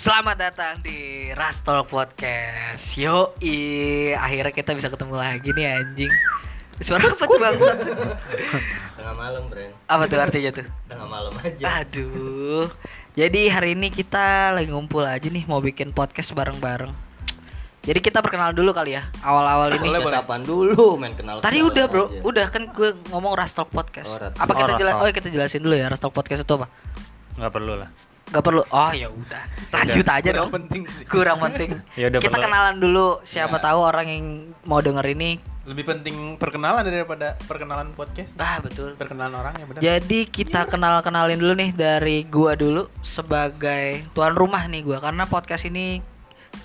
Selamat datang di Rastol Podcast. Yo, akhirnya kita bisa ketemu lagi nih anjing. Suara apa tuh bangsa? Tengah malam, Bren. Apa tuh artinya tuh? Tengah malam aja. Aduh. Jadi hari ini kita lagi ngumpul aja nih mau bikin podcast bareng-bareng. Jadi kita perkenalan dulu kali ya awal-awal ini. Boleh, boleh. Dulu, main kenal. Tadi udah bro, udah kan gue ngomong Rastalk Podcast. Oh, apa kita Oh, jelas? Oh kita jelasin dulu ya Rastalk Podcast itu apa? nggak perlu lah Gak perlu. Oh ya udah. Lanjut aja dong. penting sih. Kurang penting. Ya udah, kita perlu. kenalan dulu. Siapa Ya. tahu orang yang mau denger ini. Lebih penting perkenalan daripada perkenalan podcast. Ah betul. Perkenalan orang ya benar. Jadi kita kenal kenalin dulu nih dari gua dulu sebagai tuan rumah nih gua karena podcast ini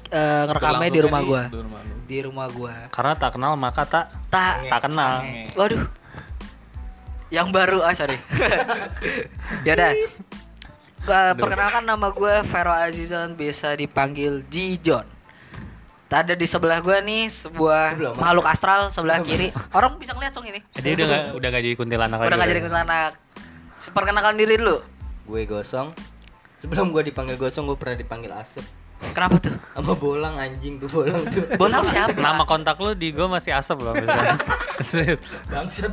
eh, ngerekamnya di rumah gua. Di rumah. Di rumah gua. karena tak kenal maka tak Tak tak kenal Waduh. Yang baru ah sorry. Yaudah. Gua perkenalkan nama gue Vero Azizon biasa dipanggil Jijon. Ada di sebelah gua nih sebuah Sebelah mana? makhluk astral sebelah kiri. Orang bisa ngeliat song ini. jadi udah nggak udah nggak jadi kuntilanak lagi Udah gak jadi kuntilanak. Perkenalkan diri dulu. Gue gosong. Sebelum gue dipanggil gosong, gue pernah dipanggil Asep. Kenapa tuh? Sama bolang anjing tuh bolang tuh. Bolang siapa? nama kontak lu di gua masih asap loh misalnya. Bangsat.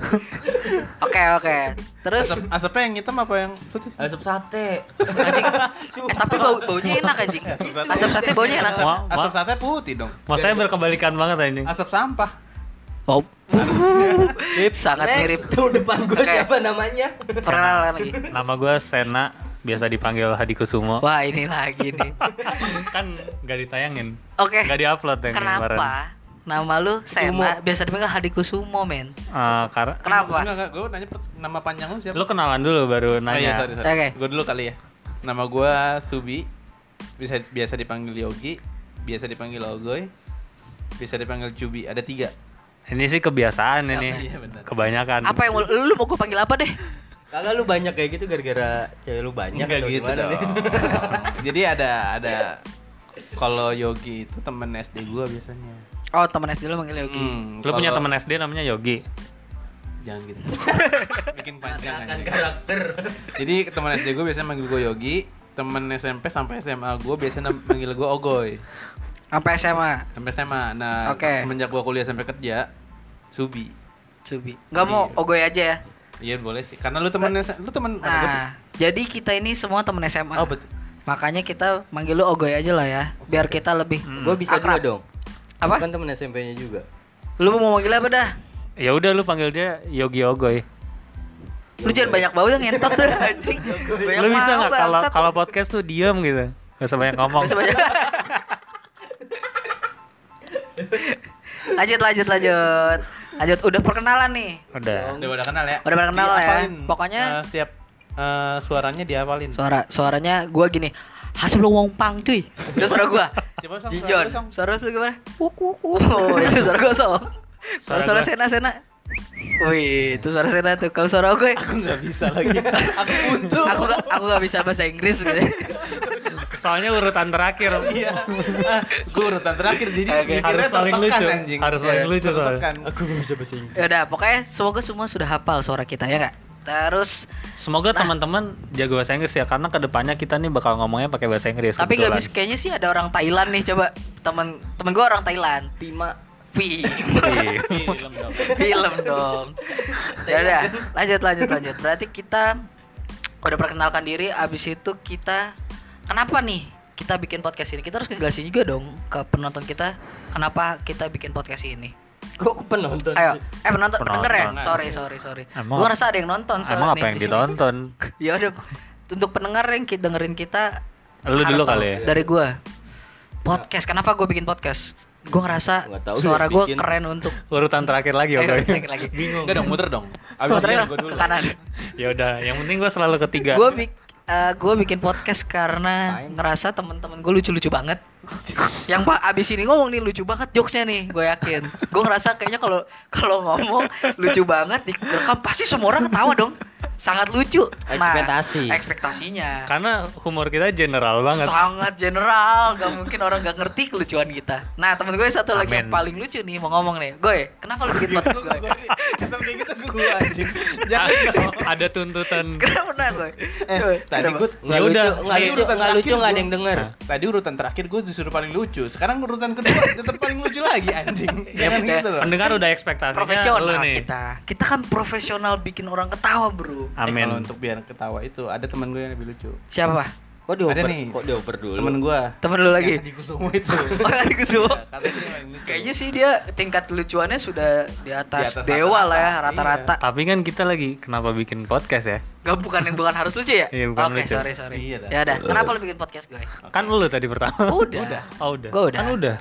Oke oke. Terus Asap, asapnya yang hitam apa yang putih? Asep sate. anjing. Eh tapi bau baunya enak anjing. Asap sate baunya enak. Asap, asap sate putih dong. maksudnya berkebalikan banget anjing Asap sampah. Oh. Sangat Next, mirip. Tuh depan gue Oke. siapa namanya? Perkenalan lagi. nama gua Sena biasa dipanggil Hadi Kusumo Wah ini lagi nih. kan nggak ditayangin Oke. nggak diupload yang kemarin Kenapa? Nama lu Sena biasa dipanggil Hadi Kusumo men. Eh, karena Kenapa? Enggak, enggak. Gue nanya nama panjang lu siapa? lu kenalan dulu baru Oh, iya, nanya sorry, sorry. Oke. Gue dulu kali ya. Nama gue Subi. Bisa biasa dipanggil Yogi. Biasa dipanggil Ogoy. Bisa dipanggil Cubi. Ada tiga. Ini sih kebiasaan ini Iya, benar. kebanyakan Apa yang mau- lu mau gue panggil apa deh? Kagak lu banyak kayak gitu gara-gara cewek lu banyak atau gitu dong. nih? Jadi ada ada kalau Yogi itu temen SD gua biasanya. Oh temen SD lu manggil Yogi. Hmm, lu punya kalau- temen SD namanya Yogi Jangan gitu. Bikin panjang Akan aja. karakter. Jadi teman SD gue biasanya manggil gue Yogi, temen SMP sampai SMA gue biasanya nam- manggil gue Ogoy. Sampai SMA. Sampai SMA. Nah, Oke. semenjak gue kuliah sampai kerja, Subi. Subi. Gak mau. Ogoy aja ya. Iya boleh sih. Karena lu temen lu temen mana gua sih? Nah, jadi kita ini semua temen SMA. Oh betul. Makanya kita manggil lu Ogoy aja lah ya, biar kita lebih. Hmm. Gue bisa Akrab. juga dong. Apa? Kan temen SMP-nya juga. Lu mau manggil apa dah? ya udah lu panggil dia Yogi Ogoy Lu jangan banyak bau yang ngentot tuh anjing. Banyak lu bisa nggak kalau kalau podcast tuh diem gitu gak usah banyak ngomong banyak. lanjut lanjut lanjut. Lanjut udah perkenalan nih. udah Udah udah kenal ya. Udah pada kenal ya. Pokoknya- eh, setiap eh, suaranya dihafalin. Suara suaranya gua gini. Hasil lu wong pang cuy. Itu suara gua. Coba song, Jijon. suara lu, song. Suara lu gimana? Oh, itu suara gua so. Suara Suara. Sena Sena. Wih, itu suara Sena tuh. Kalau suara gue, Aku nggak bisa lagi. Aku buntu. aku gak, aku gak bisa bahasa Inggris gitu. soalnya urutan terakhir Iya. Ah, gue urutan terakhir jadi mikirnya Harus paling lucu. anjing. Harus paling lucu soalnya. Tertekan. Aku gak bisa bahasa Inggris. Ya udah, pokoknya semoga semua sudah hafal suara kita ya kak. Terus, semoga Nah. teman-teman jago bahasa Inggris ya karena ke depannya kita nih bakal ngomongnya pakai bahasa Inggris tapi gak bisa kayaknya sih ada orang Thailand nih coba temen temen gue orang Thailand. Pima. Film, Iya. Film dong. film dong. Ya udah, lanjut lanjut lanjut. Berarti kita udah perkenalkan diri. Abis itu kita kenapa nih kita bikin podcast ini? Kita harus ngejelasin juga dong ke penonton kita kenapa kita bikin podcast ini. Kok penonton? Ayo, eh penonton, Penonton. pendengar ya? Sorry, sorry, sorry. Emang- Gue ngerasa ada yang nonton soalnya emang apa nih yang ditonton ya udah, untuk pendengar yang kita dengerin kita lu dulu kali ya dari gue. Podcast, kenapa gue bikin podcast? Gue ngerasa tahu, suara ya, gue keren untuk urutan terakhir lagi Eh, oke lagi, lagi. bingung Enggak dong, muter dong. Abis gua ke dulu. kanan. ya udah yang penting gue selalu ketiga Gue bik, gue bikin podcast karena Fine. ngerasa temen-temen gue lucu-lucu banget. Yang pak abis ini ngomong nih lucu banget jokesnya nih, gue yakin. Gue ngerasa kayaknya kalau kalau ngomong lucu banget direkam pasti semua orang ketawa dong. Sangat lucu. Nah, Ekspektasi. ekspektasinya. karena humor kita general banget Sangat general, gak mungkin orang gak ngerti kelucuan kita. Nah temen gue satu lagi yang paling lucu nih mau ngomong nih, gue kenapa lu bikin podcast gue? Kayak gitu gue anjing. ada tuntutan. Kenapa gue? Eh, tadi gue Nggak Ya lucu, udah, nggak lucu, nggak ada yang denger. Tadi urutan terakhir gue disuruh paling lucu. Sekarang urutan kedua tetap paling lucu lagi anjing. Jangan udah. gitu loh. Pendengar udah ekspektasinya Profesional lu nih. kita. Kita kan profesional bikin orang ketawa, Bro. Eh, kalau Amin. untuk biar ketawa itu ada teman gue yang lebih lucu. Siapa, Pak? Kok dioper? Ada nih. Kok dioper dulu? Temen gue. Temen lu lagi? Yang tadi Kusumo itu. Oh, Kusumo. Iya, katanya dia paling lucu. Kayaknya sih dia tingkat lucuannya sudah di atas, Di atas dewa lah ya rata-rata, rata-rata. Tapi kan kita lagi kenapa bikin podcast ya? Gak bukan yang bukan harus lucu ya? Iya, bukan Oke, lucu. sorry sorry. Iya dah. ya udah. Kenapa lu bikin podcast gue? Kan lu tadi pertama. Udah. Oh, udah. Gua udah. Kan udah.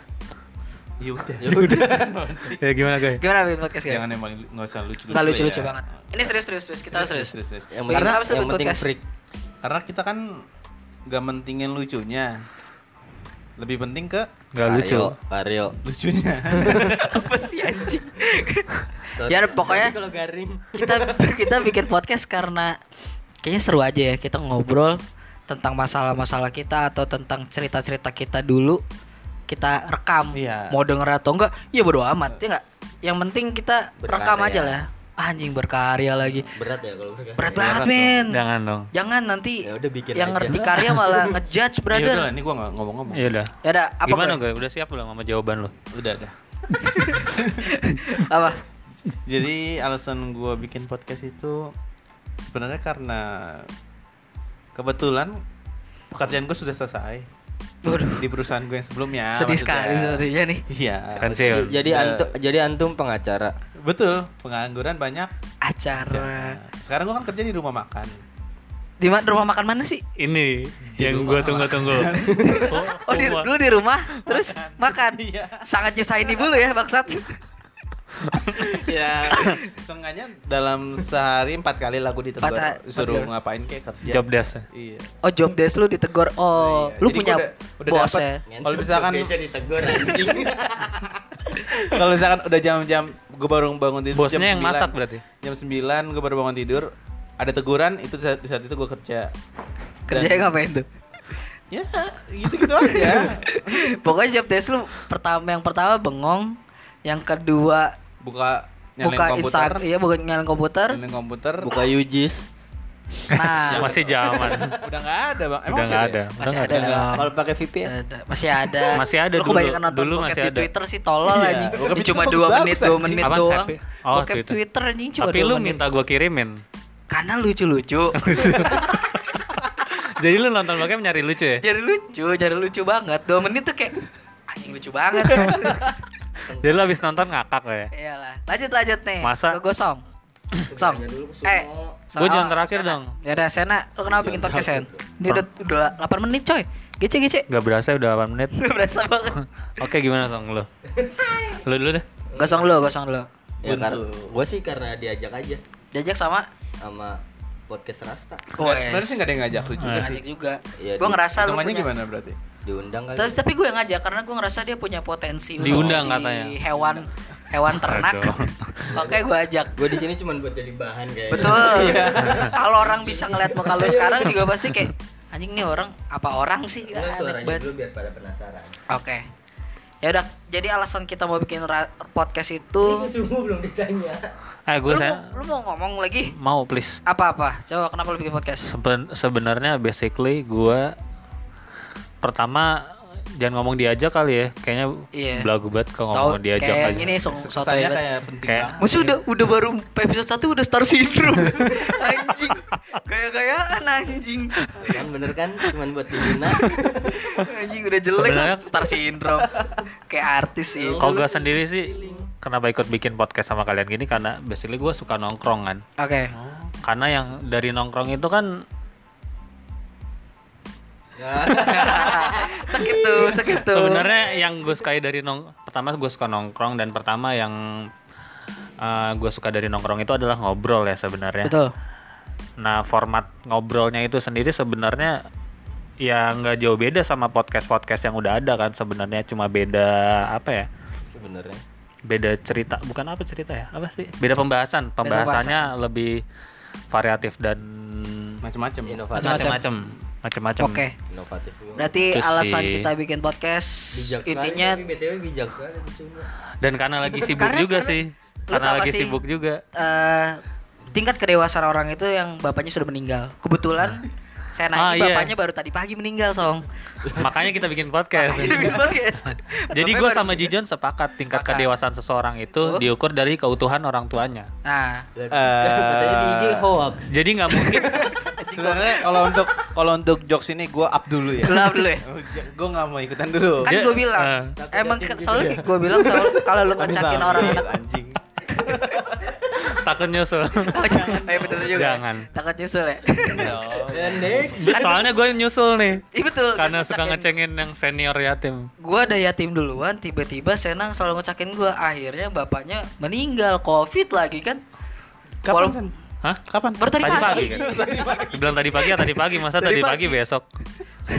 Ya udah. Ya udah. Ya gimana, guys? Gimana bikin podcast gue? Jangan yang paling nggak usah lucu. Gak lucu-lucu banget. Ini serius serius serius kita serius. Yang penting, apa sih yang bikin penting podcast? freak. Karena kita kan nggak mentingin lucunya. Lebih penting ke Gak lucu. Vario, lucunya. apa sih anjing? Ya, pokoknya- kalau garing. kita kita bikin podcast karena kayaknya seru aja ya kita ngobrol tentang masalah-masalah kita atau tentang cerita-cerita kita dulu kita rekam Iya. mau denger atau enggak ya bodo amat ya enggak yang penting kita rekam Berkarya. aja lah anjing berkarya lagi Berat ya kalau berkarya. berat Berat banget dong. men Jangan dong. jangan nanti Ya udah bikin yang aja. ngerti karya malah ngejudge Ya udah brother lah, ini gua nggak ngomong-ngomong. Ya udah. ya udah apa Gimana, gue? Udah siap belum sama jawaban lu? Udah dah. apa Jadi alasan gua bikin podcast itu sebenarnya karena kebetulan pekerjaan gue sudah selesai Waduh, di perusahaan gue yang sebelumnya. sedih sekali sebenarnya nih Iya. Pensiun. Jadi Udah. antum jadi antum pengacara. Betul, pengangguran banyak. acara Sekarang gua kan kerja di rumah makan. di mana rumah makan mana sih Ini Di yang gue tunggu-tunggu. Oh, Oh di, rumah. lu di rumah terus makan. Iya. Sangat nyusahin ibu lu ya bangsat. ya, setengahnya dalam sehari empat kali lagu ditegur, disuruh empat ngapain kayak kerja. Job desk. Iya. Oh job desk lu ditegor. Oh, Iya. lu Jadi punya udah- udah bos ya. Kalau misalkan ditegur kalau misalkan udah jam-jam gue baru bangun tidur Bosnya jam yang 9, masak berarti. Jam 9 gue baru bangun tidur, ada teguran itu di saat, di saat itu gue kerja. Kerjanya ngapain tuh? Ya, gitu-gitu aja. Pokoknya job desk lu pertama yang pertama bengong, yang kedua Buka nyalain buka komputer, Instagram, iya buka nyalain komputer. nyalain komputer. Buka Yujis. Nah, Masih zaman. Udah nggak ada, Bang. Emang Udah masih nggak ada. ada. Masih Udah nggak ada dong. Kalau pakai VPN. ada. masih ada. Masih ada Lu dulu. kebanyakan nonton Dulu masih di ada. Twitter sih tolol Iya, anjing. Ini cuma 2 bagus-bagus, menit, 2 anjing. menit Apaan, doang. tapi? Oh, Bokep Twitter. Twitter anjing cuma Tapi 2 lu minta gue kirimin. Karena lucu-lucu. Jadi lu nonton bokep nyari lucu ya? Jadi lucu, jadi lucu banget. 2 menit tuh kayak anjing lucu banget. Jadi lu habis nonton ngakak ya? Iyalah. Lanjut lanjut nih. Masa? Ke gosong. Song. Eh, Gue jangan terakhir Sena. dong. Ya udah Sena, lu kenapa bikin podcast Sen? Ini udah udah 8 menit coy. Gece gece. Gak berasa udah 8 menit. Gak berasa banget. Oke gimana song lu? Lu dulu deh. Gosong lu, gosong lu. Ya gua sih karena diajak aja Jajak sama sama podcast Rasta. Nggak, Sebenarnya sih nggak ada yang ngajak lu juga sih. Ngajak juga. Iya, Gue di- ngerasa lu punya gimana berarti? Diundang kali. tapi, tapi gue yang ngajak karena gue ngerasa dia punya potensi untuk Diundang jadi katanya. hewan hewan ternak makanya gue ajak Gue di sini cuma buat jadi bahan kayaknya. betul kalau orang bisa ngeliat muka lu sekarang juga pasti kayak anjing nih orang apa orang sih Aneh suaranya banget. dulu biar pada penasaran. oke ya udah jadi alasan kita mau bikin podcast Ini itu sungguh belum ditanya. Eh gue lu, saya mau, lu mau ngomong lagi mau please. apa apa coba kenapa lu bikin podcast Seben- sebenarnya basically gue pertama jangan ngomong diajak kali ya. Kayaknya Iya. belagu banget kalau ngomong diajak kayak aja. ini song soto ya kayak penting Kayak- banget. Maksudnya udah udah baru episode 1 udah star syndrome. anjing. Gaya-gayaan anjing. Kan bener kan? Cuman buat dihina. Anjing udah jelek Sebenarnya- star syndrome. Kayak artis sih. Kalau gue sendiri sih kenapa ikut bikin podcast sama kalian gini karena basically gue suka nongkrong kan. Oke. Karena yang dari nongkrong itu kan sakit tuh, sakit tuh. sebenarnya yang gue sukai dari nong pertama gue suka nongkrong dan pertama yang gue suka dari nongkrong itu adalah ngobrol ya sebenarnya. Betul. Nah format ngobrolnya itu sendiri sebenarnya ya nggak jauh beda sama podcast podcast yang udah ada kan sebenarnya cuma beda apa ya Sebenarnya. beda cerita bukan apa cerita ya apa sih beda pembahasan pembahasannya lebih variatif dan macam-macam. Inovatif. macam-macam macam-macam Oke. Inovatif. juga. Berarti Itu alasan sih. kita bikin podcast Bijak intinya tapi BTW bijak dan karena lagi sibuk Karena- juga karena- sih karena lagi sih? sibuk juga eh tingkat kedewasaan orang itu yang bapaknya sudah meninggal. Kebetulan saya Ah, nanya iya. bapaknya baru tadi pagi meninggal, Song. Makanya kita bikin podcast. Kita bikin podcast. Jadi gue sama Jijon sepakat tingkat Sepakat. kedewasaan seseorang itu Oh. diukur dari keutuhan orang tuanya. Nah, Eh. IG hoax. Jadi nggak mungkin Sebenarnya kalau untuk kalau untuk jokes ini gue up dulu ya. gelap dulu ya. gue nggak mau ikutan dulu. Kan gue bilang, eh. emang soalnya juga. gue bilang soal kalau lu Tapi ngecakin orang anak anjing. Takut nyusul. Oh, jangan. Eh, bener juga. Jangan. Takut nyusul ya. Dan next. Soalnya gue nyusul nih. Iya betul. Karena suka ngecengin yang senior yatim. Gue ada yatim duluan, tiba-tiba Senang selalu ngecakin gue. Akhirnya bapaknya meninggal, covid lagi kan. Kapan? Walau- Sen? Hah? Kapan? Baru tadi, Tadi pagi. pagi kan? Bilang tadi pagi ya tadi pagi, masa Tadi tadi pagi pagi. besok?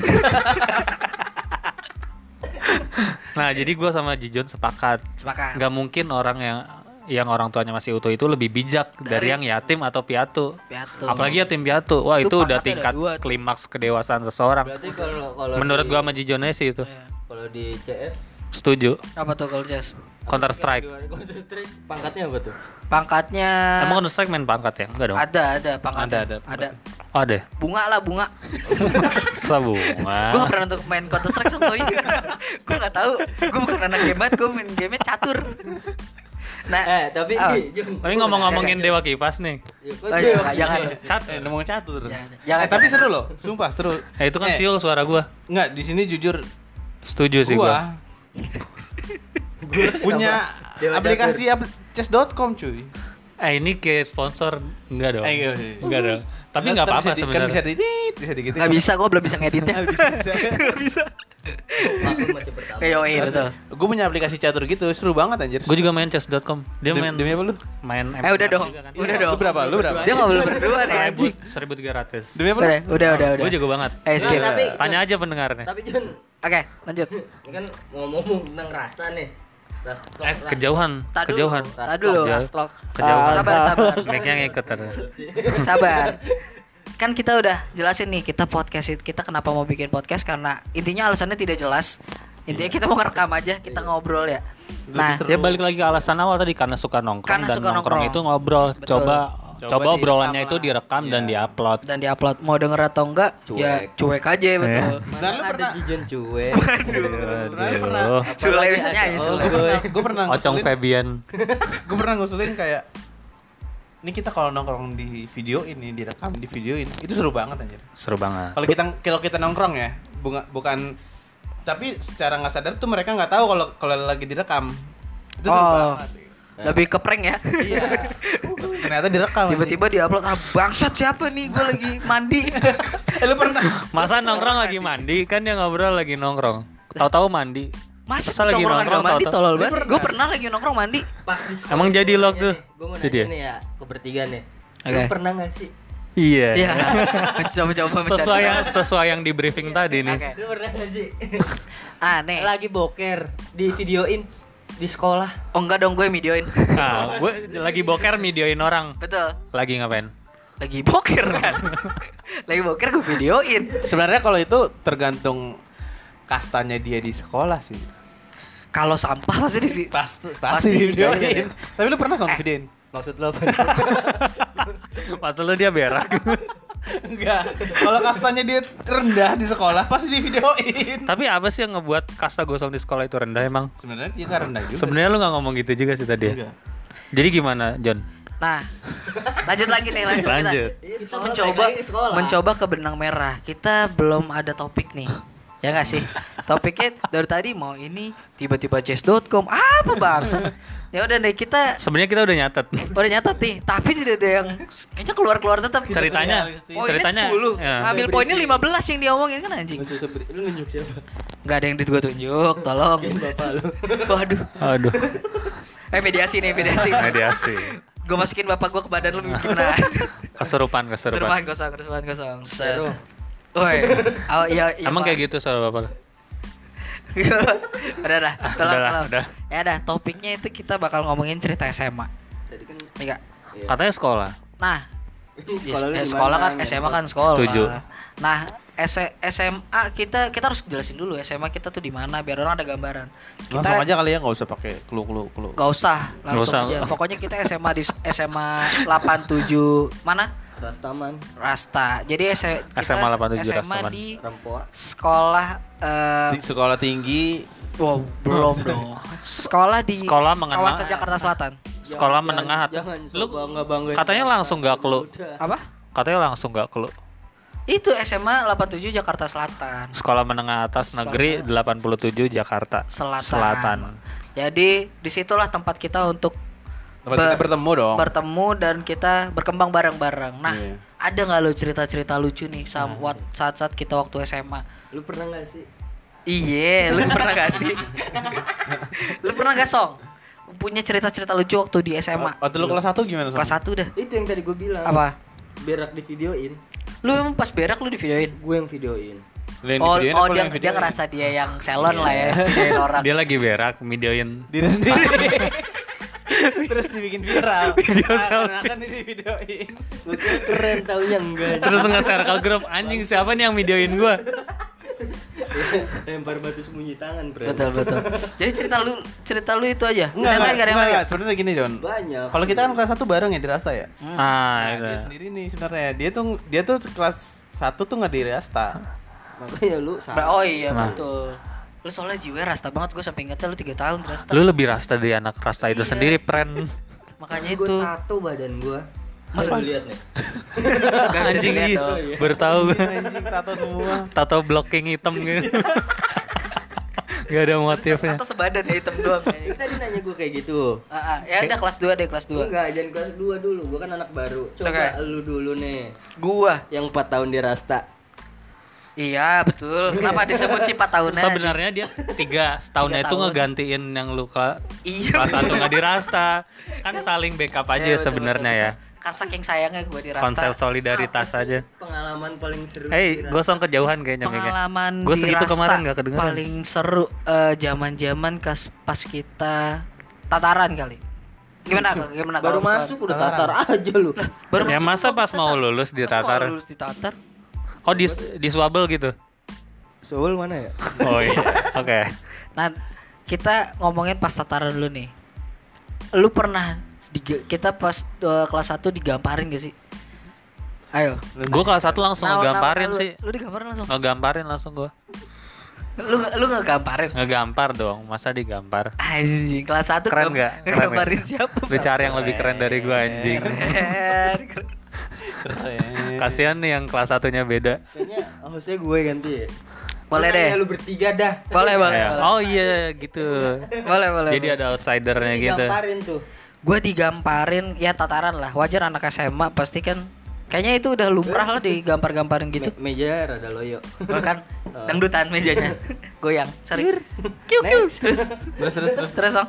nah, jadi gue sama Jijon sepakat. Sepakat. Nggak mungkin orang yang yang orang tuanya masih utuh itu lebih bijak dari, Dari- yang yatim atau piatu. Piatu. Apalagi yatim piatu. Wah, Itu itu, udah tingkat dua tuh. klimaks kedewasaan seseorang. Berarti kalau kalau Menurut di- gua sama Jijonnya sih itu. Iya. kalau di CS Setuju. Apa tuh kalau Jess? Counter Strike. Counter Strike pangkatnya apa tuh? Pangkatnya Emang Counter Strike main pangkat ya? Enggak dong. ada ada pangkatnya. Ada, ada. Ada. Oh, ada. Bunga lah bunga. Sabunga. Gue gak pernah untuk main Counter Strike sorry. gue gak tahu. Gue bukan anak game. Gue main game catur. Nah, Eh, tapi oh. Jung. Tapi ngomong-ngomongin Dewa Kipas nih. Ya, Oh, iya, jangan. Cat. Eh, ngomong catur. Jangan, jangan. eh, tapi seru loh, sumpah seru. Eh, itu kan Eh, Siul suara gua. Enggak, di sini jujur Setuju sih gua. gua punya Dewa aplikasi apl chess.com cuy. Eh, ini kayak sponsor enggak dong? Eh, iya, iya. Enggak dong. Tapi enggak Kan apa-apa di- Kan bisa sebenarnya. ditit, bisa digitu. Gak bisa, gue belum bisa ngeditnya. Gak bisa. Kayak yoi betul. Gue punya aplikasi catur gitu, seru banget anjir. Gue juga main chess.com. Dia main demi apa lu? main Eh udah dong, juga kan. udah Lu dong. berapa? Lu berapa? Dia nggak boleh berdua nih anjing. Seribu tiga ratus. Demi apa? lu? Udah, udah, udah, udah. Gue jago banget. Eh skip. Nah, tapi- Tanya aja pendengarnya. Tapi Jun, Oke, lanjut. ini kan ngomong tentang rasta nih. Eh, kejauhan, Tak dulu, kejauhan. tak dulu. Kejauhan. Kejauhan. Sabar, sabar. Mic-nya ngikut terus. Sabar. Kan kita udah jelasin nih kita podcast it- kita kenapa mau bikin podcast karena intinya alasannya tidak jelas. Intinya kita mau ngerekam aja, kita ngobrol ya. Nah. Ya balik lagi ke alasan awal tadi karena suka nongkrong Karena dan suka nongkrong, nongkrong. itu ngobrol. Betul. Coba Coba coba obrolannya itu direkam dan Iya. diupload. dan diupload mau denger atau enggak ya cuek aja betul. Mana Nah, lu ada pernah- Jijon cuek. Sebenarnya pernah. Aduh. Sule biasanya aja Oh, Sule. gue. Gue pernah Ocong ngusulin- Febian. gue pernah ngusulin kayak ini kita kalau nongkrong di video ini direkam di videoin itu seru banget anjir Seru banget. kalau kita kalau kita nongkrong ya bunga, bukan tapi secara nggak sadar tuh mereka nggak tahu kalau kalau lagi direkam itu seru Oh. banget Lebih ke prank ya. iya ternyata direkam Tiba-tiba diupload ah bangsat siapa nih gue lagi mandi. eh, lu pernah Masa nongkrong lagi mandi kan dia ngobrol lagi nongkrong. Tahu-tahu mandi. Masa Masa lagi nongkrong nongkrong, mandi tolol banget. pernah? Gue pernah lagi nongkrong mandi. Pas di Emang jadi log tuh? Gue mau nanya ya? nih ya ke bertiga nih. Oke. Lu pernah gak sih? Iya. Iya. Mencoba-coba Sesuai yang sesuai yang di briefing tadi nih. Lu pernah gak sih? Nih. Lagi boker di videoin di sekolah. Oh enggak dong gue videoin. Nah, gue lagi boker videoin orang. Betul. Lagi ngapain? Lagi boker kan. lagi boker gue videoin. sebenarnya kalau itu tergantung kastanya dia di sekolah sih Kalau sampah pasti di vi- pasti Pasti videoin tapi lu pernah sama Eh. videoin Maksud lo apa? Maksud lu dia berak. enggak kalau kastanya dia rendah di sekolah pasti di videoin Tapi apa sih yang ngebuat kasta gosong di sekolah itu rendah emang? sebenarnya dia nggak rendah juga Sebenarnya lu nggak ngomong gitu juga sih tadi. ya? Enggak. Jadi gimana, John? Nah, lanjut lagi nih, lanjut, Lanjut. kita. Kita mencoba mencoba ke benang merah. Kita belum ada topik nih. Ya nggak sih? Topiknya dari tadi mau ini tiba-tiba chess.com apa bangsa? Ya udah deh kita Sebenarnya kita udah nyatet. udah nyatet nih, tapi tidak ada yang kayaknya keluar-keluar tetap. Ceritanya, Poinnya ceritanya 10. ya. Ngambil poinnya 15 yang diomongin kan anjing. Lu nunjuk siapa? Nggak ada yang gua tunjuk, tolong. Bapak lu. Waduh. Aduh, Eh mediasi nih, mediasi. mediasi. Gue masukin bapak gua ke badan lu gimana? Kesurupan, kesurupan. Keserupan kosong, keserupan kosong. Seru. Woi. Oh iya, iya. Emang Pak. kayak gitu suara bapak? udah dah, tolong, Udah lah, tolong. udah. Ya dah, topiknya itu kita bakal ngomongin cerita SMA. Tadi kan Iya. Iya. Katanya sekolah. Nah, Sekolah eh, di sekolah kan? SMA kan sekolah. Setuju. Nah, S- SMA kita kita harus jelasin dulu SMA kita tuh di mana biar orang ada gambaran. Kita Langsung aja kali ya nggak usah pakai clue clue clue. Gak usah, langsung usah. aja. Pokoknya kita SMA di SMA 87 mana? Rastaman, Rasta. Jadi S- kita SMA 87 SMA Rastaman. di Rempoa. sekolah eh Di sekolah tinggi wow, belum dong. Sekolah di Sekolah mengenal- kawasan Jakarta Selatan. Sekolah Jangan- menengah Jangan lu bangga bangga. katanya langsung nggak clue. Apa? katanya langsung nggak keluar Itu SMA 87 Jakarta Selatan. sekolah menengah atas Sekolah negeri 87 Jakarta Selatan. Selatan. Jadi di situlah tempat kita untuk tempat Ber- kita bertemu dong. bertemu dan kita berkembang bareng-bareng. Nah, Iya. ada nggak lo cerita-cerita lucu nih sama wat- saat-saat kita waktu SMA? Lu pernah gak sih? Iya, lu pernah gak sih? lu pernah gak song? Punya cerita-cerita lucu waktu di SMA? Waktu lu kelas 1 gimana? Som? Kelas 1 dah. Itu yang tadi gue bilang. Apa? Berak di videoin. Lu emang pas berak lu di videoin? Gue yang videoin. Lu yang Oh, divideoin oh dia, yang dia videoin? ngerasa dia yang salon lah ya, videoin orang. Dia lagi berak, videoin. diri sendiri. Terus dibikin viral. Video Akan ini videoin. Kira keren taunya enggak. Terus nge-share ke grup, anjing siapa nih yang videoin gua? Lempar batu sembunyi tangan, bro. Betul betul. Jadi cerita lu cerita lu itu aja. Enggak, enggak, nggak enggak, lain? enggak. Sebenarnya gini, John. Banyak. Kalau kita kan kelas 1 bareng ya di Rasta ya. Hmm. Ah, Nah, itu. dia sendiri nih sebenarnya. Dia tuh dia tuh kelas 1 tuh nggak di Rasta. Makanya lu salah. Oh iya Nah. betul. Lu soalnya jiwa rasta banget gue sampai ingetnya lu 3 tahun di rasta. Lu lebih rasta dari anak rasta itu Iya. sendiri, pren. Makanya Gue itu. tato badan gue. Masa- Masa lu lihat nih? Anjing dilihat iya. dong. Baru tahu. Anjing tato semua. Tato blocking hitam gitu. Gak ada motifnya. Atau sebadan ya hitam doang kayaknya. Tadi nanya gue kayak gitu. Ah, ah. ya udah kelas 2 deh kelas 2. Enggak, jangan kelas 2 dulu. Gue kan anak baru. Coba Oke. lu dulu nih. Gua. Yang 4 tahun di Rasta. Iya betul. Kenapa disebut sih 4 tahunnya? Sebenarnya dia tiga setahunnya Tiga itu tahun. ngegantiin yang luka Iya. kelas satu nggak dirasta kan saling backup aja Iya, sebenarnya ya. Kan saking sayangnya gue di rasta. konsep solidaritas aja Pengalaman paling seru. Hei, di Rasta? gosong kejauhan kayaknya Mika. pengalaman Gue di segitu kemarin nggak kedengeran. paling seru eh, zaman-zaman kas pas kita tataran kali gimana gimana Baru masuk udah tatar aja lu. baru ya masa pas tatar? mau lulus Masa mau ditatar lulus ditatar oh di di swabel gitu? Soul mana ya? oh iya. Oke. Nah kita ngomongin pas tataran dulu nih. Lu pernah diga- kita pas eh, kelas 1 digamparin gak sih? Ayo. Gue kelas satu langsung Nah, ngegamparin nah, lu- sih. Lu digamparin langsung? Ngegamparin langsung gue lu lu ngegamparin? Ngegampar dong. Masa digampar? Anjing kelas 1 Keren nggak? Keren ngegamparin siapa lu cari yang lebih keren dari gue anjing. Keren. Keren. Kasihan nih yang kelas satunya beda Kayaknya hostnya gue ganti ya. Boleh deh. Lu bertiga dah. boleh boleh Ya. boleh. oh iya gitu boleh boleh jadi ada outsidernya gitu Gamparin tuh. gue digamparin ya tataran lah wajar anak SMA pasti kan kayaknya itu udah lumrah lah digampar-gamparin gitu Me- meja rada loyo. kan dangdutan mejanya goyang sorry kiu kiu terus Terus terus terus. terus Ong.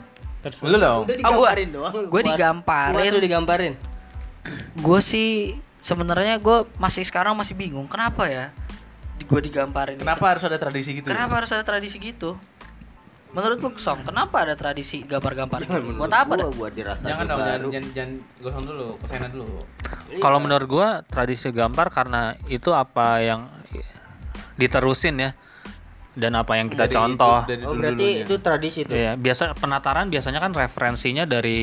Lu dong. Oh, gua- digamparin doang. Puas- digamparin. lu digamparin. gue sih sebenarnya gue masih sekarang masih bingung kenapa ya gue digamparin. Kenapa harus ada tradisi gitu? kenapa harus ada tradisi gitu menurut lu song kenapa ada tradisi gambar-gambar Jangan gitu? menurut buat apa gua, dah buat di Rasta Jangan dong, jangan, jangan, jangan gosong dulu, ke sana dulu. Kalau menurut gua tradisi gampar karena itu apa yang diterusin ya dan apa yang kita Dari- contoh. dari Oh dulu berarti itu tradisi tuh. Iya, biasa penataran biasanya kan referensinya dari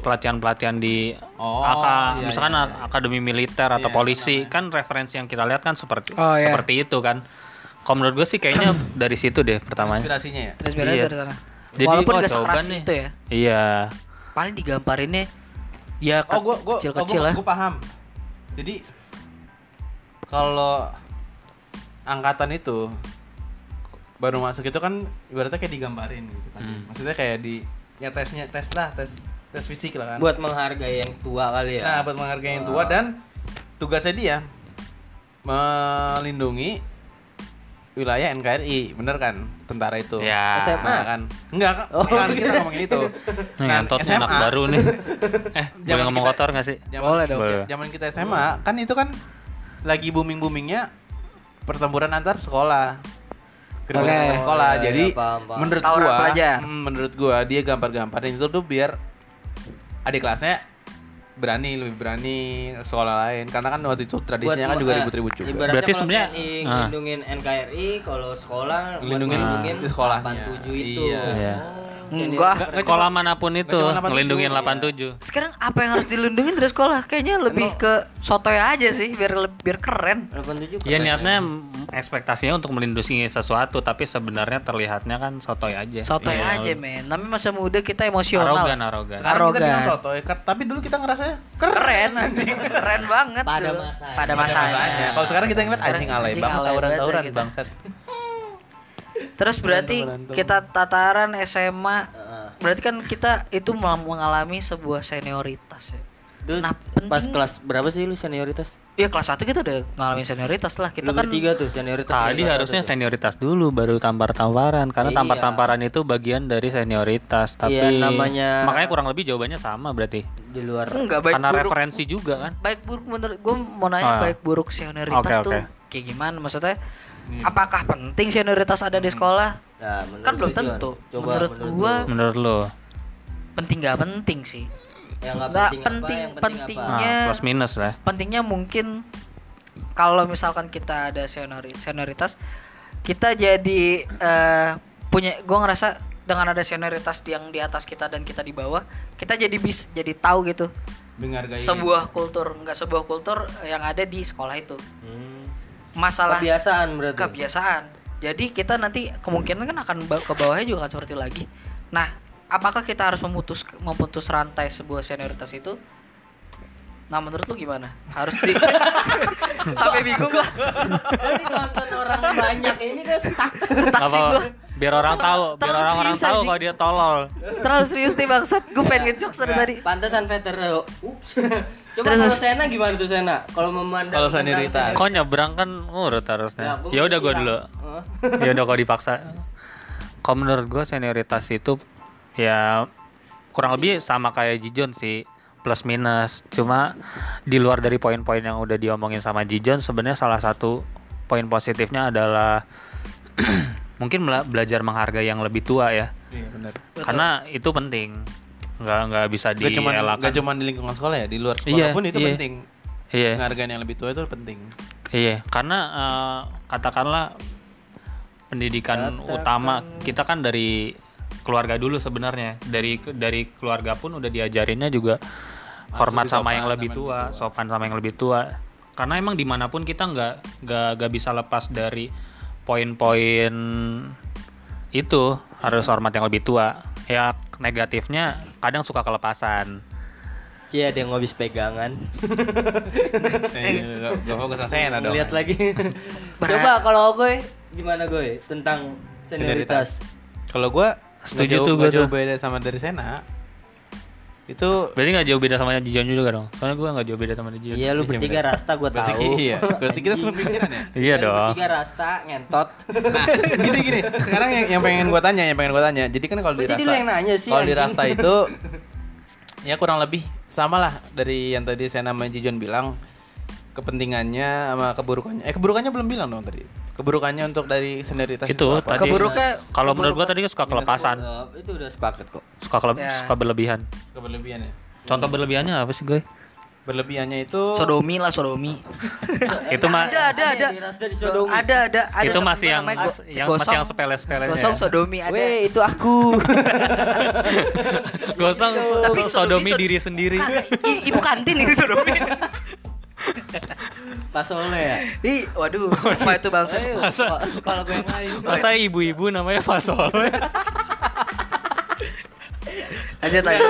pelatihan-pelatihan di Oh, AK, iya, misalkan iya, iya. akademi militer atau Iya, polisi, sama. kan referensi yang kita lihat kan seperti Oh, iya. seperti itu kan. Kalau menurut gue sih kayaknya dari situ deh pertamanya. Inspirasinya ya. Terinspirasi Iya. dari sana Jadi, walaupun oh, gak sekeras nih. itu ya Iya. paling digamparinnya ya Oh, gua gua kecil-kecil oh, lah gua, gua paham. Jadi kalau angkatan itu baru masuk itu kan ibaratnya kayak digambarin gitu kan. Hmm. Maksudnya kayak di ya tesnya tes lah, tes tes fisik lah kan. Buat menghargai yang tua kali ya. Nah, buat menghargai yang tua dan tugasnya dia melindungi wilayah NKRI, bener kan? Tentara itu. Ya. SMA. Nah, kan? Enggak, kan? Oh. Kan kita ngomongin itu. Nih, Nah, ngentot nih SMA. anak baru nih. Eh, boleh Zaman ngomong kita- kotor gak sih? Zaman, Boleh dong. Boleh. Zaman kita SMA kan itu kan lagi booming-boomingnya pertempuran antar sekolah. Oke. antar sekolah. Oh, iya, Jadi iya, paham, paham. menurut Tawuran gua, pelajar. hmm, menurut gua dia gambar-gamparin itu tuh biar adik kelasnya berani lebih berani sekolah lain karena kan waktu itu tradisinya kan Buat- juga eh, ribut-ribut juga. Ibaratnya Berarti sebenarnya- TNI ah. ngelindungin NKRI, kalau sekolah Ngelindungin ngelindungin sekolahnya. 87 itu. Iya. Iya. Oh, Enggak. Nggak Sekolah cuma- mana pun itu cuma 87, ngelindungin iya. 87. Sekarang apa yang harus dilindungi dari sekolah? Kayaknya lebih ke sotoy aja sih biar biar keren. 87 Ya niatnya ekspektasinya untuk melindungi sesuatu tapi sebenarnya terlihatnya kan sotoy aja. Sotoy Iya. aja men. Tapi masa muda kita emosional. Arogan, arogan. Sekarang kita bilang Arogan. soto ya, Kar- tapi dulu kita ngerasanya keren. Keren anjing. Keren banget. Pada masanya. Pada masanya. Kalau sekarang kita ngeliat anjing alay banget tawuran-tawuran bangsat. Terus berarti kita tataran SMA Heeh. berarti kan kita itu mengalami sebuah senioritas ya. Itu Nah, pas penting- kelas berapa sih lu senioritas? Iya kelas 1 kita udah ngalamin senioritas lah. Kita Lu kan bertiga tuh senioritas. Tadi kelas harusnya tuh. senioritas dulu baru tampar-tamparan karena Iya. tampar-tamparan itu bagian dari senioritas tapi Iya, namanya- makanya kurang lebih jawabannya sama berarti di luar enggak baik karena buruk. referensi juga kan Baik buruk menurut gue mau nanya Ah. baik buruk senioritas Oke, tuh oke. kayak gimana maksudnya? Apakah penting senioritas ada di sekolah? Nah, menurut Kan belum tentu. Coba Menurut gua- lu. menurut lo Penting nggak penting sih? yang nggak penting, penting- apa, yang penting, penting. apa? ah, Nya- plus minus lah Pentingnya mungkin kalau misalkan kita ada seniori- senioritas kita jadi eh, punya gue ngerasa dengan ada senioritas yang di atas kita dan kita di bawah kita jadi bis jadi tahu gitu Menghargai sebuah kultur nggak sebuah kultur yang ada di sekolah itu Hmm. Masalah Kebiasaan berarti. kebiasaan. Jadi kita nanti kemungkinan kan akan ke bawahnya juga akan seperti lagi. Nah apakah kita harus memutus memutus rantai sebuah senioritas itu? Nah menurut lu gimana? Harus di sampai bingung lah Ini nonton orang banyak ini kan stuck. stuck sih gua. biar orang tahu biar orang-orang tahu kalau dia tolol. Terlalu serius nih bangsat. Gue pengen ngejokes dari tadi. Pantesan veter. Ups. Coba Terus- kalau Sena gimana tuh Sena? Kalau memandang Kalau senioritas. kok nyebrang kan urut harusnya gua ya udah gue siap. dulu Oh. ya udah kalau dipaksa kalau menurut gue senioritas itu ya kurang lebih sama kayak Jijon sih plus minus cuma di luar dari poin-poin yang udah diomongin sama Jijon sebenarnya salah satu poin positifnya adalah mungkin bela- belajar menghargai yang lebih tua ya Iya benar. karena itu penting nggak nggak bisa Gak dielakkan gak cuma di lingkungan sekolah ya, di luar sekolah Iya, pun itu iya. penting. iya Menghargai yang lebih tua itu penting. Iya, karena eh, katakanlah pendidikan Katakan- utama kita kan dari keluarga dulu sebenarnya. Dari dari keluarga pun udah diajarinnya juga hormat sama yang lebih tua, lebih tua. sopan sama yang lebih tua. Karena emang di mana pun kita nggak nggak nggak bisa lepas dari poin-poin itu harus hormat yang lebih tua. Ya negatifnya kadang suka kelepasan. Cie ada yang habis pegangan. Eh, gak, fokus sama Sena dong. Lihat lagi. Coba kalau gue gimana gue tentang senioritas? Kalau gua Setuju tuh nggak jauh beda sama dari Sena. Itu Berarti nggak jauh beda sama Jijon juga dong. Soalnya gue nggak jauh beda sama Jijon. Iya lu Iya, bertiga bener. rasta gue berarti tahu. iya. Berarti kita pikiran ya. Iya dong. Bertiga rasta ngentot. Nah, gini gini. Sekarang yang yang pengen gua tanya, yang pengen gua tanya. Jadi kan kalau di Rasta, lu yang nanya sih, kalau di anjing. Rasta itu ya kurang lebih sama lah dari yang tadi saya nama Jijon bilang kepentingannya sama keburukannya. Eh keburukannya belum bilang dong tadi. Keburukannya untuk dari senioritas Itu apa? tadi. Keburuknya- Kalau menurut gua tadi suka kelepasan, Eh, itu udah sepakat kok. suka kele- Ya. suka berlebihan. Keberlebihannya. Contoh berlebihannya apa sih gue? Berlebihannya itu sodomi lah sodomi itu mah ada ada ada Sodomi. ada ada ada itu masih yang Go- yang Gosong. masih yang sepele-sepele. gosong sodomi ada Weh, itu aku. Gosong Tapi so- sodomi sod- diri sendiri. Ibu kantin ini sodomi Pas Ole ya. Ih, waduh, apa itu bangsa? Ayo, sekolah- sekolah gue yang lain. Masa ibu-ibu namanya Fasol? Lanjut lagi.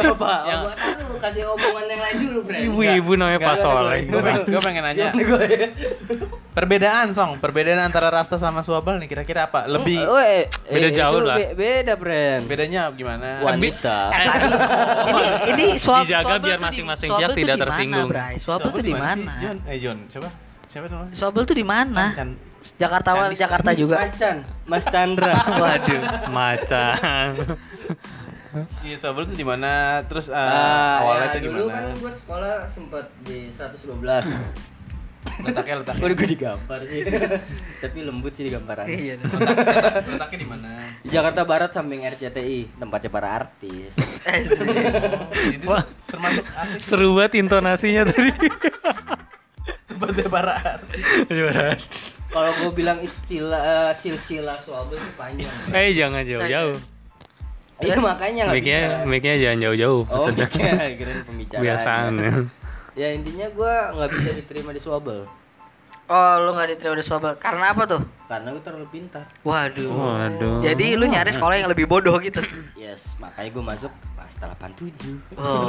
Coba, yang lu kasih omongan yang lain dulu, Bre. Ibu-ibu namanya Fasol. gue pengen, gua pengen nanya perbedaan song perbedaan antara Rasta sama Swabel nih kira-kira apa lebih Oh, eh, Beda eh, jauh itu lah. be- beda, Bren. bedanya gimana Wanita. Eh, tadi ini ini swab Dijaga biar masing-masing pihak tidak tersinggung. Swabel tuh di mana? Eh Jon, siapa? Siapa tuh? tuh di mana? Jakarta Wal Chandis- Jakarta juga. Macan, Mas Chandra. Waduh. Macan. Iya, Swabel tuh di mana? Terus eh, Ah, awalnya ya, dulu gimana? kan gue sekolah sempat di 112. Letaknya letaknya. Udah gue digambar sih. Tapi lembut sih digambaran. Iya. Letak- letaknya di mana? Di Jakarta Barat samping RCTI, tempatnya para artis. Jadi Wah. termasuk artis Seru banget intonasinya tadi. tempatnya para artis. Gimana? Kalau gue bilang istilah eh, silsilah swabel itu panjang. eh jangan jauh-jauh. Iya makanya nggak Mic-nya bisa. mic-nya jangan jauh-jauh. Oh, maksudnya. kira kirain pembicaraan. Kebiasaan. ya. Ya intinya gue nggak bisa diterima di swabel Oh, lu nggak diterima di swabel. Karena apa tuh? karena gue terlalu pintar. Waduh. Waduh. Jadi lu nyari sekolah yang lebih bodoh gitu. Yes, makanya gue masuk pasta 87. Oh.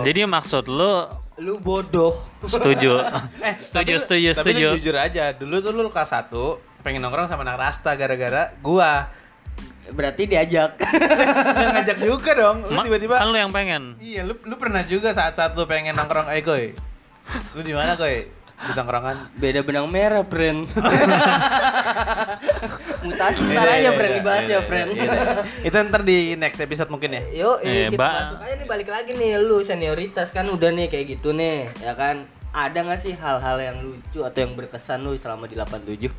Jadi maksud lu Lu bodoh. setuju? Eh, setuju, tapi- setuju, tapi setuju. lu jujur aja, dulu tuh lu kelas 1 pengen nongkrong sama anak rasta gara-gara gua. Berarti diajak. Yang ngajak juga dong. Lu Ma- tiba-tiba kan lu yang pengen. Iya, lu lu pernah juga saat-saat lu pengen nongkrong, eh Koy. Lu di mana, Koy? Di tongkrongan. Beda benang merah, friend. Mutasi ntar aja, friend dibahas ya, friend. Itu ntar di next episode mungkin ya. Yuk, ini Eh, kita masuk aja nih balik lagi nih lu senioritas kan udah nih kayak gitu nih, ya kan? Ada nggak sih hal-hal yang lucu atau yang berkesan lu selama di 87?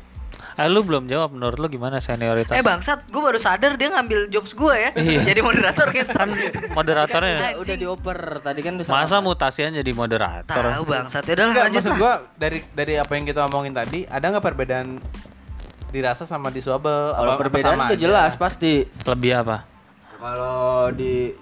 Eh lu belum jawab menurut lu gimana senioritas? Eh bangsat, gue baru sadar dia ngambil jobs gue ya. Iya. Jadi moderator kan. kan moderatornya Udah, udah dioper tadi kan udah masa sama. mutasian jadi moderator. Tahu bangsat. Ya udah lanjut maksud gua dari dari apa yang kita omongin tadi, ada nggak perbedaan dirasa sama di Swabel? Kalau perbedaan udah aja? jelas pasti. Lebih apa? Kalau di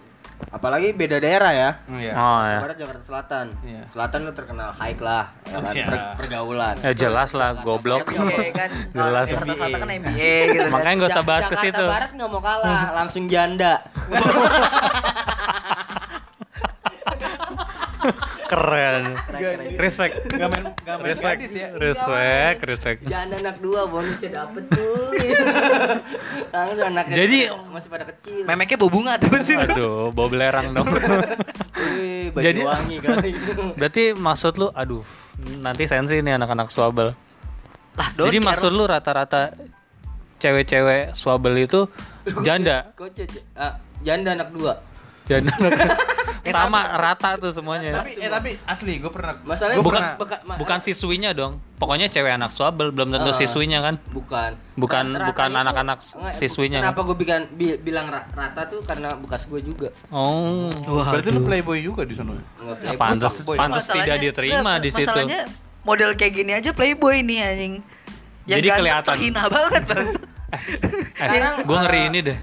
apalagi beda daerah ya. Iya. Oh ya. Barat Jakarta Selatan. Iya. Selatan lu terkenal high lah, ya kan? Iya. Per- pergaulan. Ya jelas lah goblok. MBA kan. Jelas. Jakarta Selatan kan MBA gitu kan. Makanya gak usah bahas ke Jakarta situ. Barat nggak mau kalah, langsung janda. Keren. Respect. Gak main gak main Respect. gadis ya. Respect, respect. Janda anak dua bonusnya dapet tuh. Langsung anaknya Jadi- masih pada kecil. Memeknya bau bunga tuh sih. Aduh, bau belerang dong. Jadi- wangi kali. Berarti maksud lu, aduh, nanti sensi nih anak-anak swabel. Lah, don't Jadi care. maksud lu rata-rata cewek-cewek swabel itu janda, Kok? Ah, janda anak dua. janda Eh, sama rata tuh semuanya. Tapi eh tapi asli gue pernah Masalahnya gua bukan pernah- bukan siswinya dong. Pokoknya cewek anak swabel belum tentu Ah. siswinya kan. bukan Bukan- bukan itu- anak-anak enggak, siswinya, kenapa gue bilang bi- bilang ra- rata tuh karena bekas gue juga Oh. Wah, Berarti lu playboy juga di sana. Ya, playboy. pantas, fuckboy. pantas tidak diterima enggak, di situ. Masalahnya model kayak gini aja playboy nih anjing. Yang Jadi ganteng kelihatan. terhina banget bang. Eh, Sekarang, gue ngeri ini deh.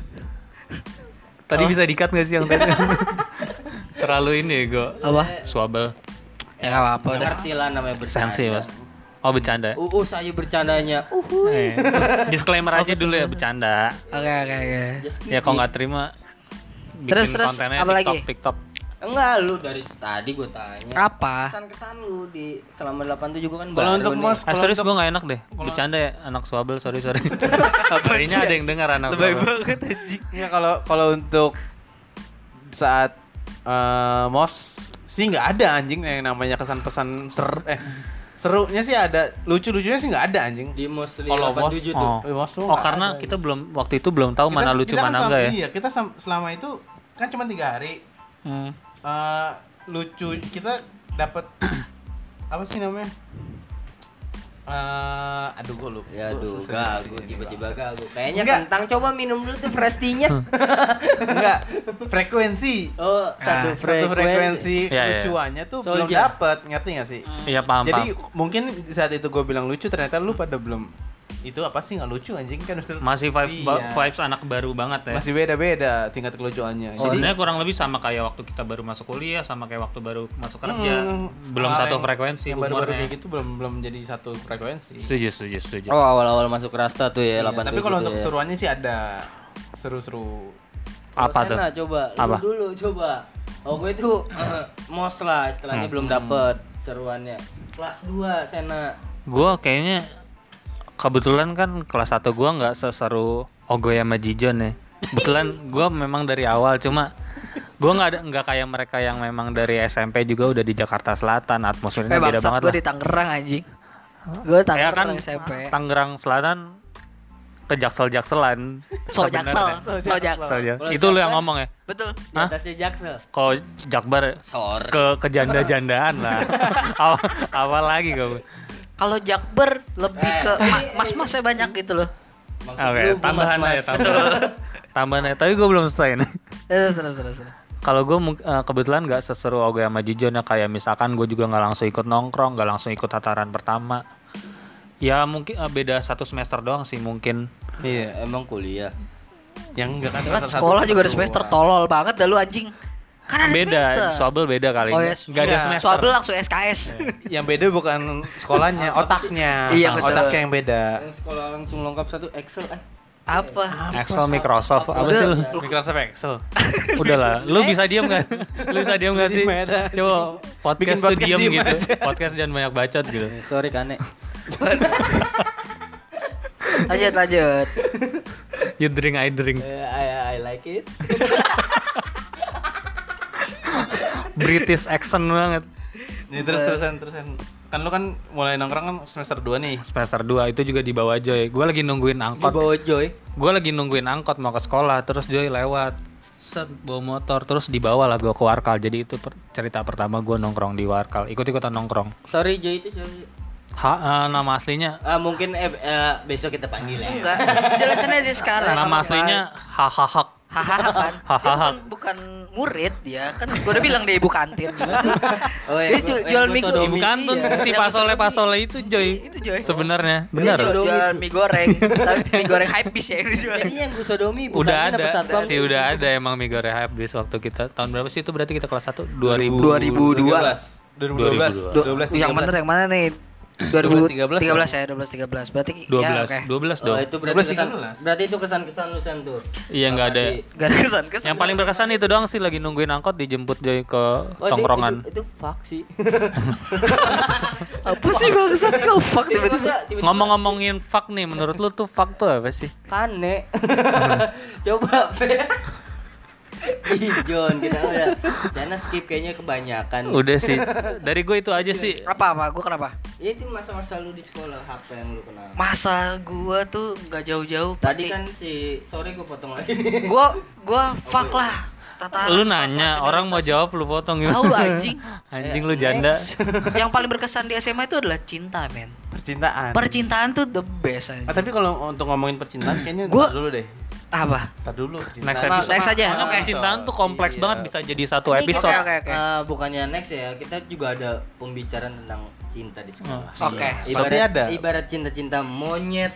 Tadi Oh. bisa dikat gak sih yang tadi? Terlalu ini gue. Apa? Swabel. Ya nggak apa-apa udah. ngerti lah namanya bercanda Sensi, Mas. Oh, bercanda. Uus aja bercandanya uhu Eh, disclaimer aja dulu ya bercanda. Oke oke oke. Ya kalau nggak terima bikin Terus, terus, kontennya apa lagi? TikTok, TikTok. enggak lu dari tadi gue tanya Apa? kesan-kesan lu di selama 87 juga kan Kalau baru untuk nih. mos Ah, kalau serius untuk- gue gak enak deh Bercanda ya anak swabel sorry sorry Kayaknya ada yang dengar anak Lebay swabel banget anjing. Ya kalau kalau untuk saat eh, mos? Sih nggak ada anjing yang namanya kesan pesan ser eh serunya sih ada. Lucu lucunya sih nggak ada anjing. Di mos Kalau mos, 87 tuh. Oh, mos oh karena ada, kita belum waktu itu belum tahu mana Kita- lucu kita kan mana enggak ya? iya kita selama itu kan cuma tiga hari. Hmm. Eh, lucu kita dapat apa sih namanya Eh, aduh gue lupa ya Gua aduh gagu ini, tiba-tiba Bang. gagu kayaknya Enggak. kentang coba minum dulu tuh frestinya enggak frekuensi oh satu Ah, satu frekuensi iya. lucuannya tuh Soldier. belum dapet ngerti gak sih Iya paham Jadi paham mungkin saat itu gue bilang lucu ternyata lu pada belum itu apa sih nggak lucu anjing kan Ustaz? Masih vibes, Iya. vibes anak baru banget ya masih beda-beda tingkat kelucuannya. Sebenarnya kurang lebih sama kayak waktu kita baru masuk kuliah sama kayak waktu baru masuk kerja Mm, Belum satu yang- frekuensi Yang baru-baru humornya. kayak gitu belum belum jadi satu frekuensi. Setuju setuju setuju oh awal-awal masuk rasta tuh ya Iya, 87 tapi kalau untuk ya. keseruannya sih ada seru-seru. Apa Kalau tuh? Coba lu Apa? dulu coba oh gue tuh eh, mos lah istilahnya Hmm. belum dapet seruannya kelas 2 Sena Gue kayaknya kebetulan kan kelas 1 gua nggak seseru Ogoy sama Jijon ya. Kebetulan gua memang dari awal cuma gua nggak ada nggak kayak mereka yang memang dari SMP juga udah di Jakarta Selatan atmosfernya Eh beda banget gue lah. di Tangerang anjing. Gue Ya kan Tangerang SMP. Tangerang Selatan ke jaksel-jakselan. So jaksel, so jaksel. So, ya. Kalau Itu lu yang ngomong ya? Betul. Di atasnya jaksel. Kalau Jakbar Sor. ke ke janda-jandaan lah. apa, apa lagi kamu? Kalau Jakber lebih Eh. ke ma- mas-masnya banyak gitu loh. Oke, gua tambahan mas-mas. aja tambahan. tambahan aja. Tapi gue belum selesai nih. Eh, terus terus terus. Kalau gue kebetulan nggak seseru Oge sama Jijon ya kayak misalkan gue juga nggak langsung ikut nongkrong, nggak langsung ikut tataran pertama. Ya mungkin eh, beda satu semester doang sih mungkin. Iya. Emang kuliah. Yang enggak kan Kan sekolah juga ada semester tolol banget dah lu anjing. Kan ada beda, semester. Beda kali. Oh ya, nggak ada semester. Sobel langsung SKS. Yang beda bukan sekolahnya, otaknya. Iya, betul. Otaknya yang beda. Yang sekolah langsung lengkap satu Excel eh. Apa? Excel Microsoft apa sih lu? Microsoft Excel. Udahlah, lu bisa diam gak? Lu bisa diam gak sih? Diem. Coba podcast Bikin tuh podcast diam diem gitu. aja. Podcast jangan banyak bacot gitu. Sorry Kane. Lanjut lanjut. You drink, I drink. Eh, I, I like it. British accent banget. Nih terus terusan terusan. Kan lu kan mulai nongkrong kan semester 2 nih. Semester 2 itu juga dibawa Joy. Gue lagi nungguin Di angkot. bawah Joy. Gue lagi nungguin angkot mau ke sekolah, terus Joy lewat. Set, bawa motor, terus dibawa lah gue ke Warkal. Jadi itu per- cerita pertama gue nongkrong di Warkal. Ikut-ikutan nongkrong. Sorry Joy itu sorry. Ha, eh, nama aslinya Ah, mungkin eh, eh, besok kita panggil ya. Enggak. Jelasannya di sekarang. nama aslinya Hahahak. Hahaha kan. Dia bukan, bukan murid dia. Kan gua udah bilang dia ibu kantin. Oh, Dia ju- jual mie goreng. Ibu kantun si pasole pasole itu Joy. Itu Joy. Sebenarnya Dia benar. jual, jual mie goreng. Tapi mie goreng hype bis ya yang dijual. Ini yang gue sodomi bukan Udah ada, sih udah ada emang mie goreng hype bis waktu kita tahun berapa sih itu berarti kita kelas 1 2000 Du- 2012. 12 yang bener yang mana nih? 2013 12, ya, 12 13. Berarti 12 ya oke. 12 Oh, dong. itu berarti 12, kesan, 13. berarti itu kesan-kesan lu San tuh. Iya nggak ada. Berarti- Gak ada kesan kesan. Yang paling berkesan itu doang sih lagi nungguin angkot dijemput Joy ke Oh, tongkrongan. Itu, itu fuck sih. apa sih bangsat kau fuck tiba-tiba. Ngomong-ngomongin fuck nih, menurut lu tuh fuck tuh apa sih? Kane. Coba, Fe. Ih, John, kita udah Sana skip kayaknya kebanyakan. Udah sih. Dari gue itu aja sih. Apa apa? Gua kenapa? Ya, itu masa-masa lu di sekolah apa yang lu kenal? Masa gua tuh nggak jauh-jauh Tadi pasti. kan si sorry gue potong lagi. gua gua fuck lah. Tataran Lu nanya, orang mau senioritas. jawab lu potong gitu. Tahu lu anjing. anjing lu janda. Yang paling berkesan di SMA itu adalah cinta, men. Percintaan. Percintaan tuh the best Ah, anjing. tapi kalau untuk ngomongin percintaan kayaknya Gua- dulu deh. Apa? Ntar dulu. Next episode. next aja. Oke. percintaan tuh kompleks Iya. banget bisa jadi satu Ini episode. kita, oke, oke. eh, bukannya next ya, kita juga ada pembicaraan tentang cinta di sekolah. Oh, Oke. Ibarat, Pasti ada. Ibarat cinta-cinta monyet.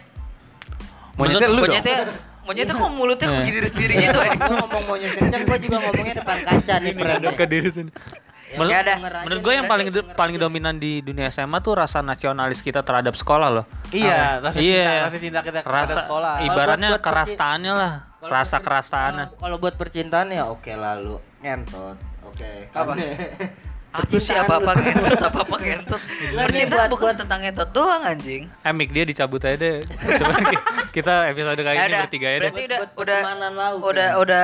Monyetnya lu dong. Monyetnya monyetnya kok mulutnya kok Eh. gitu sendiri gitu ya. Gue ngomong monyet kencang, gue juga ngomongnya depan kaca nih perannya. ke diri sendiri. Ya, Menurut, aja, menurut gue yang paling paling dominan di dunia SMA tuh rasa nasionalis kita terhadap sekolah loh. Iya, rasa Iya. cinta, rasa cinta kita Rasa sekolah. ibaratnya buat- buat kerastaannya lah, rasa kerastaannya. Kalau- Kalau buat percintaan ya oke lalu ngentot. Oke. Apa? Apa sih Percintaan apa apa apa apa ngentot. Nggak, Percintaan buat- bukan buat- tentang ngentot doang anjing. Eh mic dia dicabut aja deh. Coba kita episode kali Ya ini bertiga deh. berarti udah udah udah ya. udah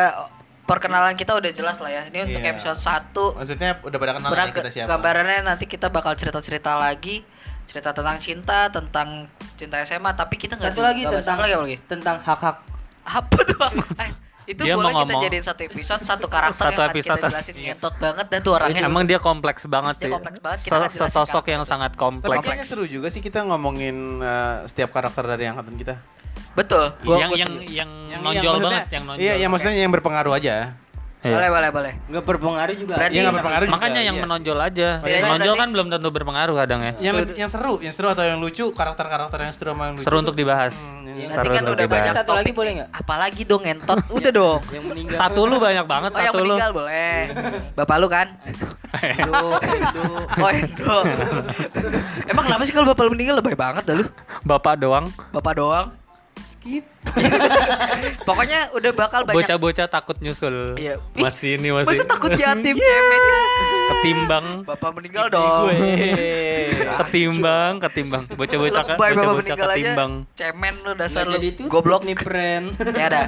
perkenalan kita udah jelas lah ya. Ini untuk Iya. episode 1 Maksudnya udah pada kenal ya kita siapa. gambarannya nanti kita bakal cerita-cerita lagi cerita tentang cinta tentang cinta SMA tapi kita nggak Satu lagi tentang lagi apa lagi tentang hak-hak apa tuh eh, itu Dia boleh mau kita ngomong- jadiin satu episode satu karakter Satu yang episode. kita jelasin ngentot banget dan tuh orangnya Emang dia kompleks banget Dia sih. kompleks banget, kita So- Sesosok karakter yang itu. sangat Tapi kompleks. kayaknya seru juga sih kita ngomongin eh, setiap karakter dari angkatan kita. betul gua, yang gua yang yang Yang- nonjol yang banget, yang nonjol. Iya, yang maksudnya yang berpengaruh aja. Iya. boleh boleh boleh nggak berpengaruh juga. Berarti- Iya, nggak berpengaruh juga, Makanya yang iya. menonjol aja. Setidaknya Yang menonjol berarti- kan belum tentu berpengaruh kadang ya. Yang yang seru, yang seru atau yang lucu, karakter-karakter yang seru sama yang lucu. Seru untuk dibahas. Hmm, Iya, yang- nanti kan udah banyak Satu lagi boleh nggak? apalagi dong ngentot. Udah dong. Yang meninggal. Satu lu banyak banget Oh yang satu lu. meninggal boleh. Bapak lu kan? Endo, Endo. Oh Endo Emang kenapa sih kalau bapak lu meninggal? Lebay banget dah lu. Bapak doang. Bapak doang Skip Pokoknya udah bakal banyak Bocah-bocah takut nyusul. Iya. Masih ini masih. Masa takut yatim cemen ya Ketimbang. Bapak meninggal dong Ketimbang, ketimbang. Bocah-bocah bapak bocah-bocah meninggal aja ketimbang. Cemen lu dasar lu Goblok nih friend. Ya udah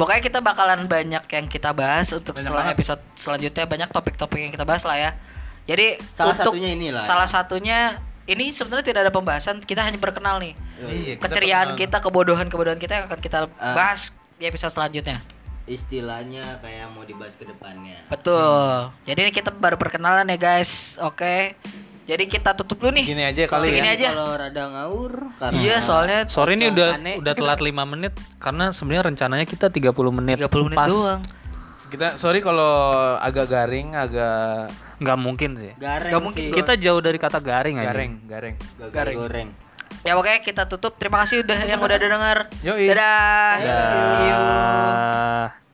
Pokoknya kita bakalan banyak yang kita bahas Untuk Banyak setelah banget. episode selanjutnya Banyak topik-topik yang kita bahas lah ya Jadi Salah untuk satunya inilah. Salah satunya ini sebenarnya tidak ada pembahasan, kita hanya berkenal nih. Iya, kita Keceriaan kita, kebodohan-kebodohan kita yang akan kita Ah. bahas di episode selanjutnya. Istilahnya kayak mau dibahas ke depannya. Betul. Jadi ini kita baru perkenalan ya guys. Oke. Jadi kita tutup dulu nih. Gini aja kali Segini ya. aja. Kalau rada ngaur karena Iya, soalnya Sorry nih udah Aneh. udah telat 5 menit karena sebenarnya rencananya kita 30 menit. 30 menit Pas. doang. Kita sorry kalau agak garing, agak Nggak mungkin sih. gareng Nggak mungkin sih. Kita jauh dari kata garing aja. garing, garing. gagal garing. goreng. Ya oke, kita tutup. Terima kasih udah yang udah denger. Yoi. Dadah. Dadah. See you.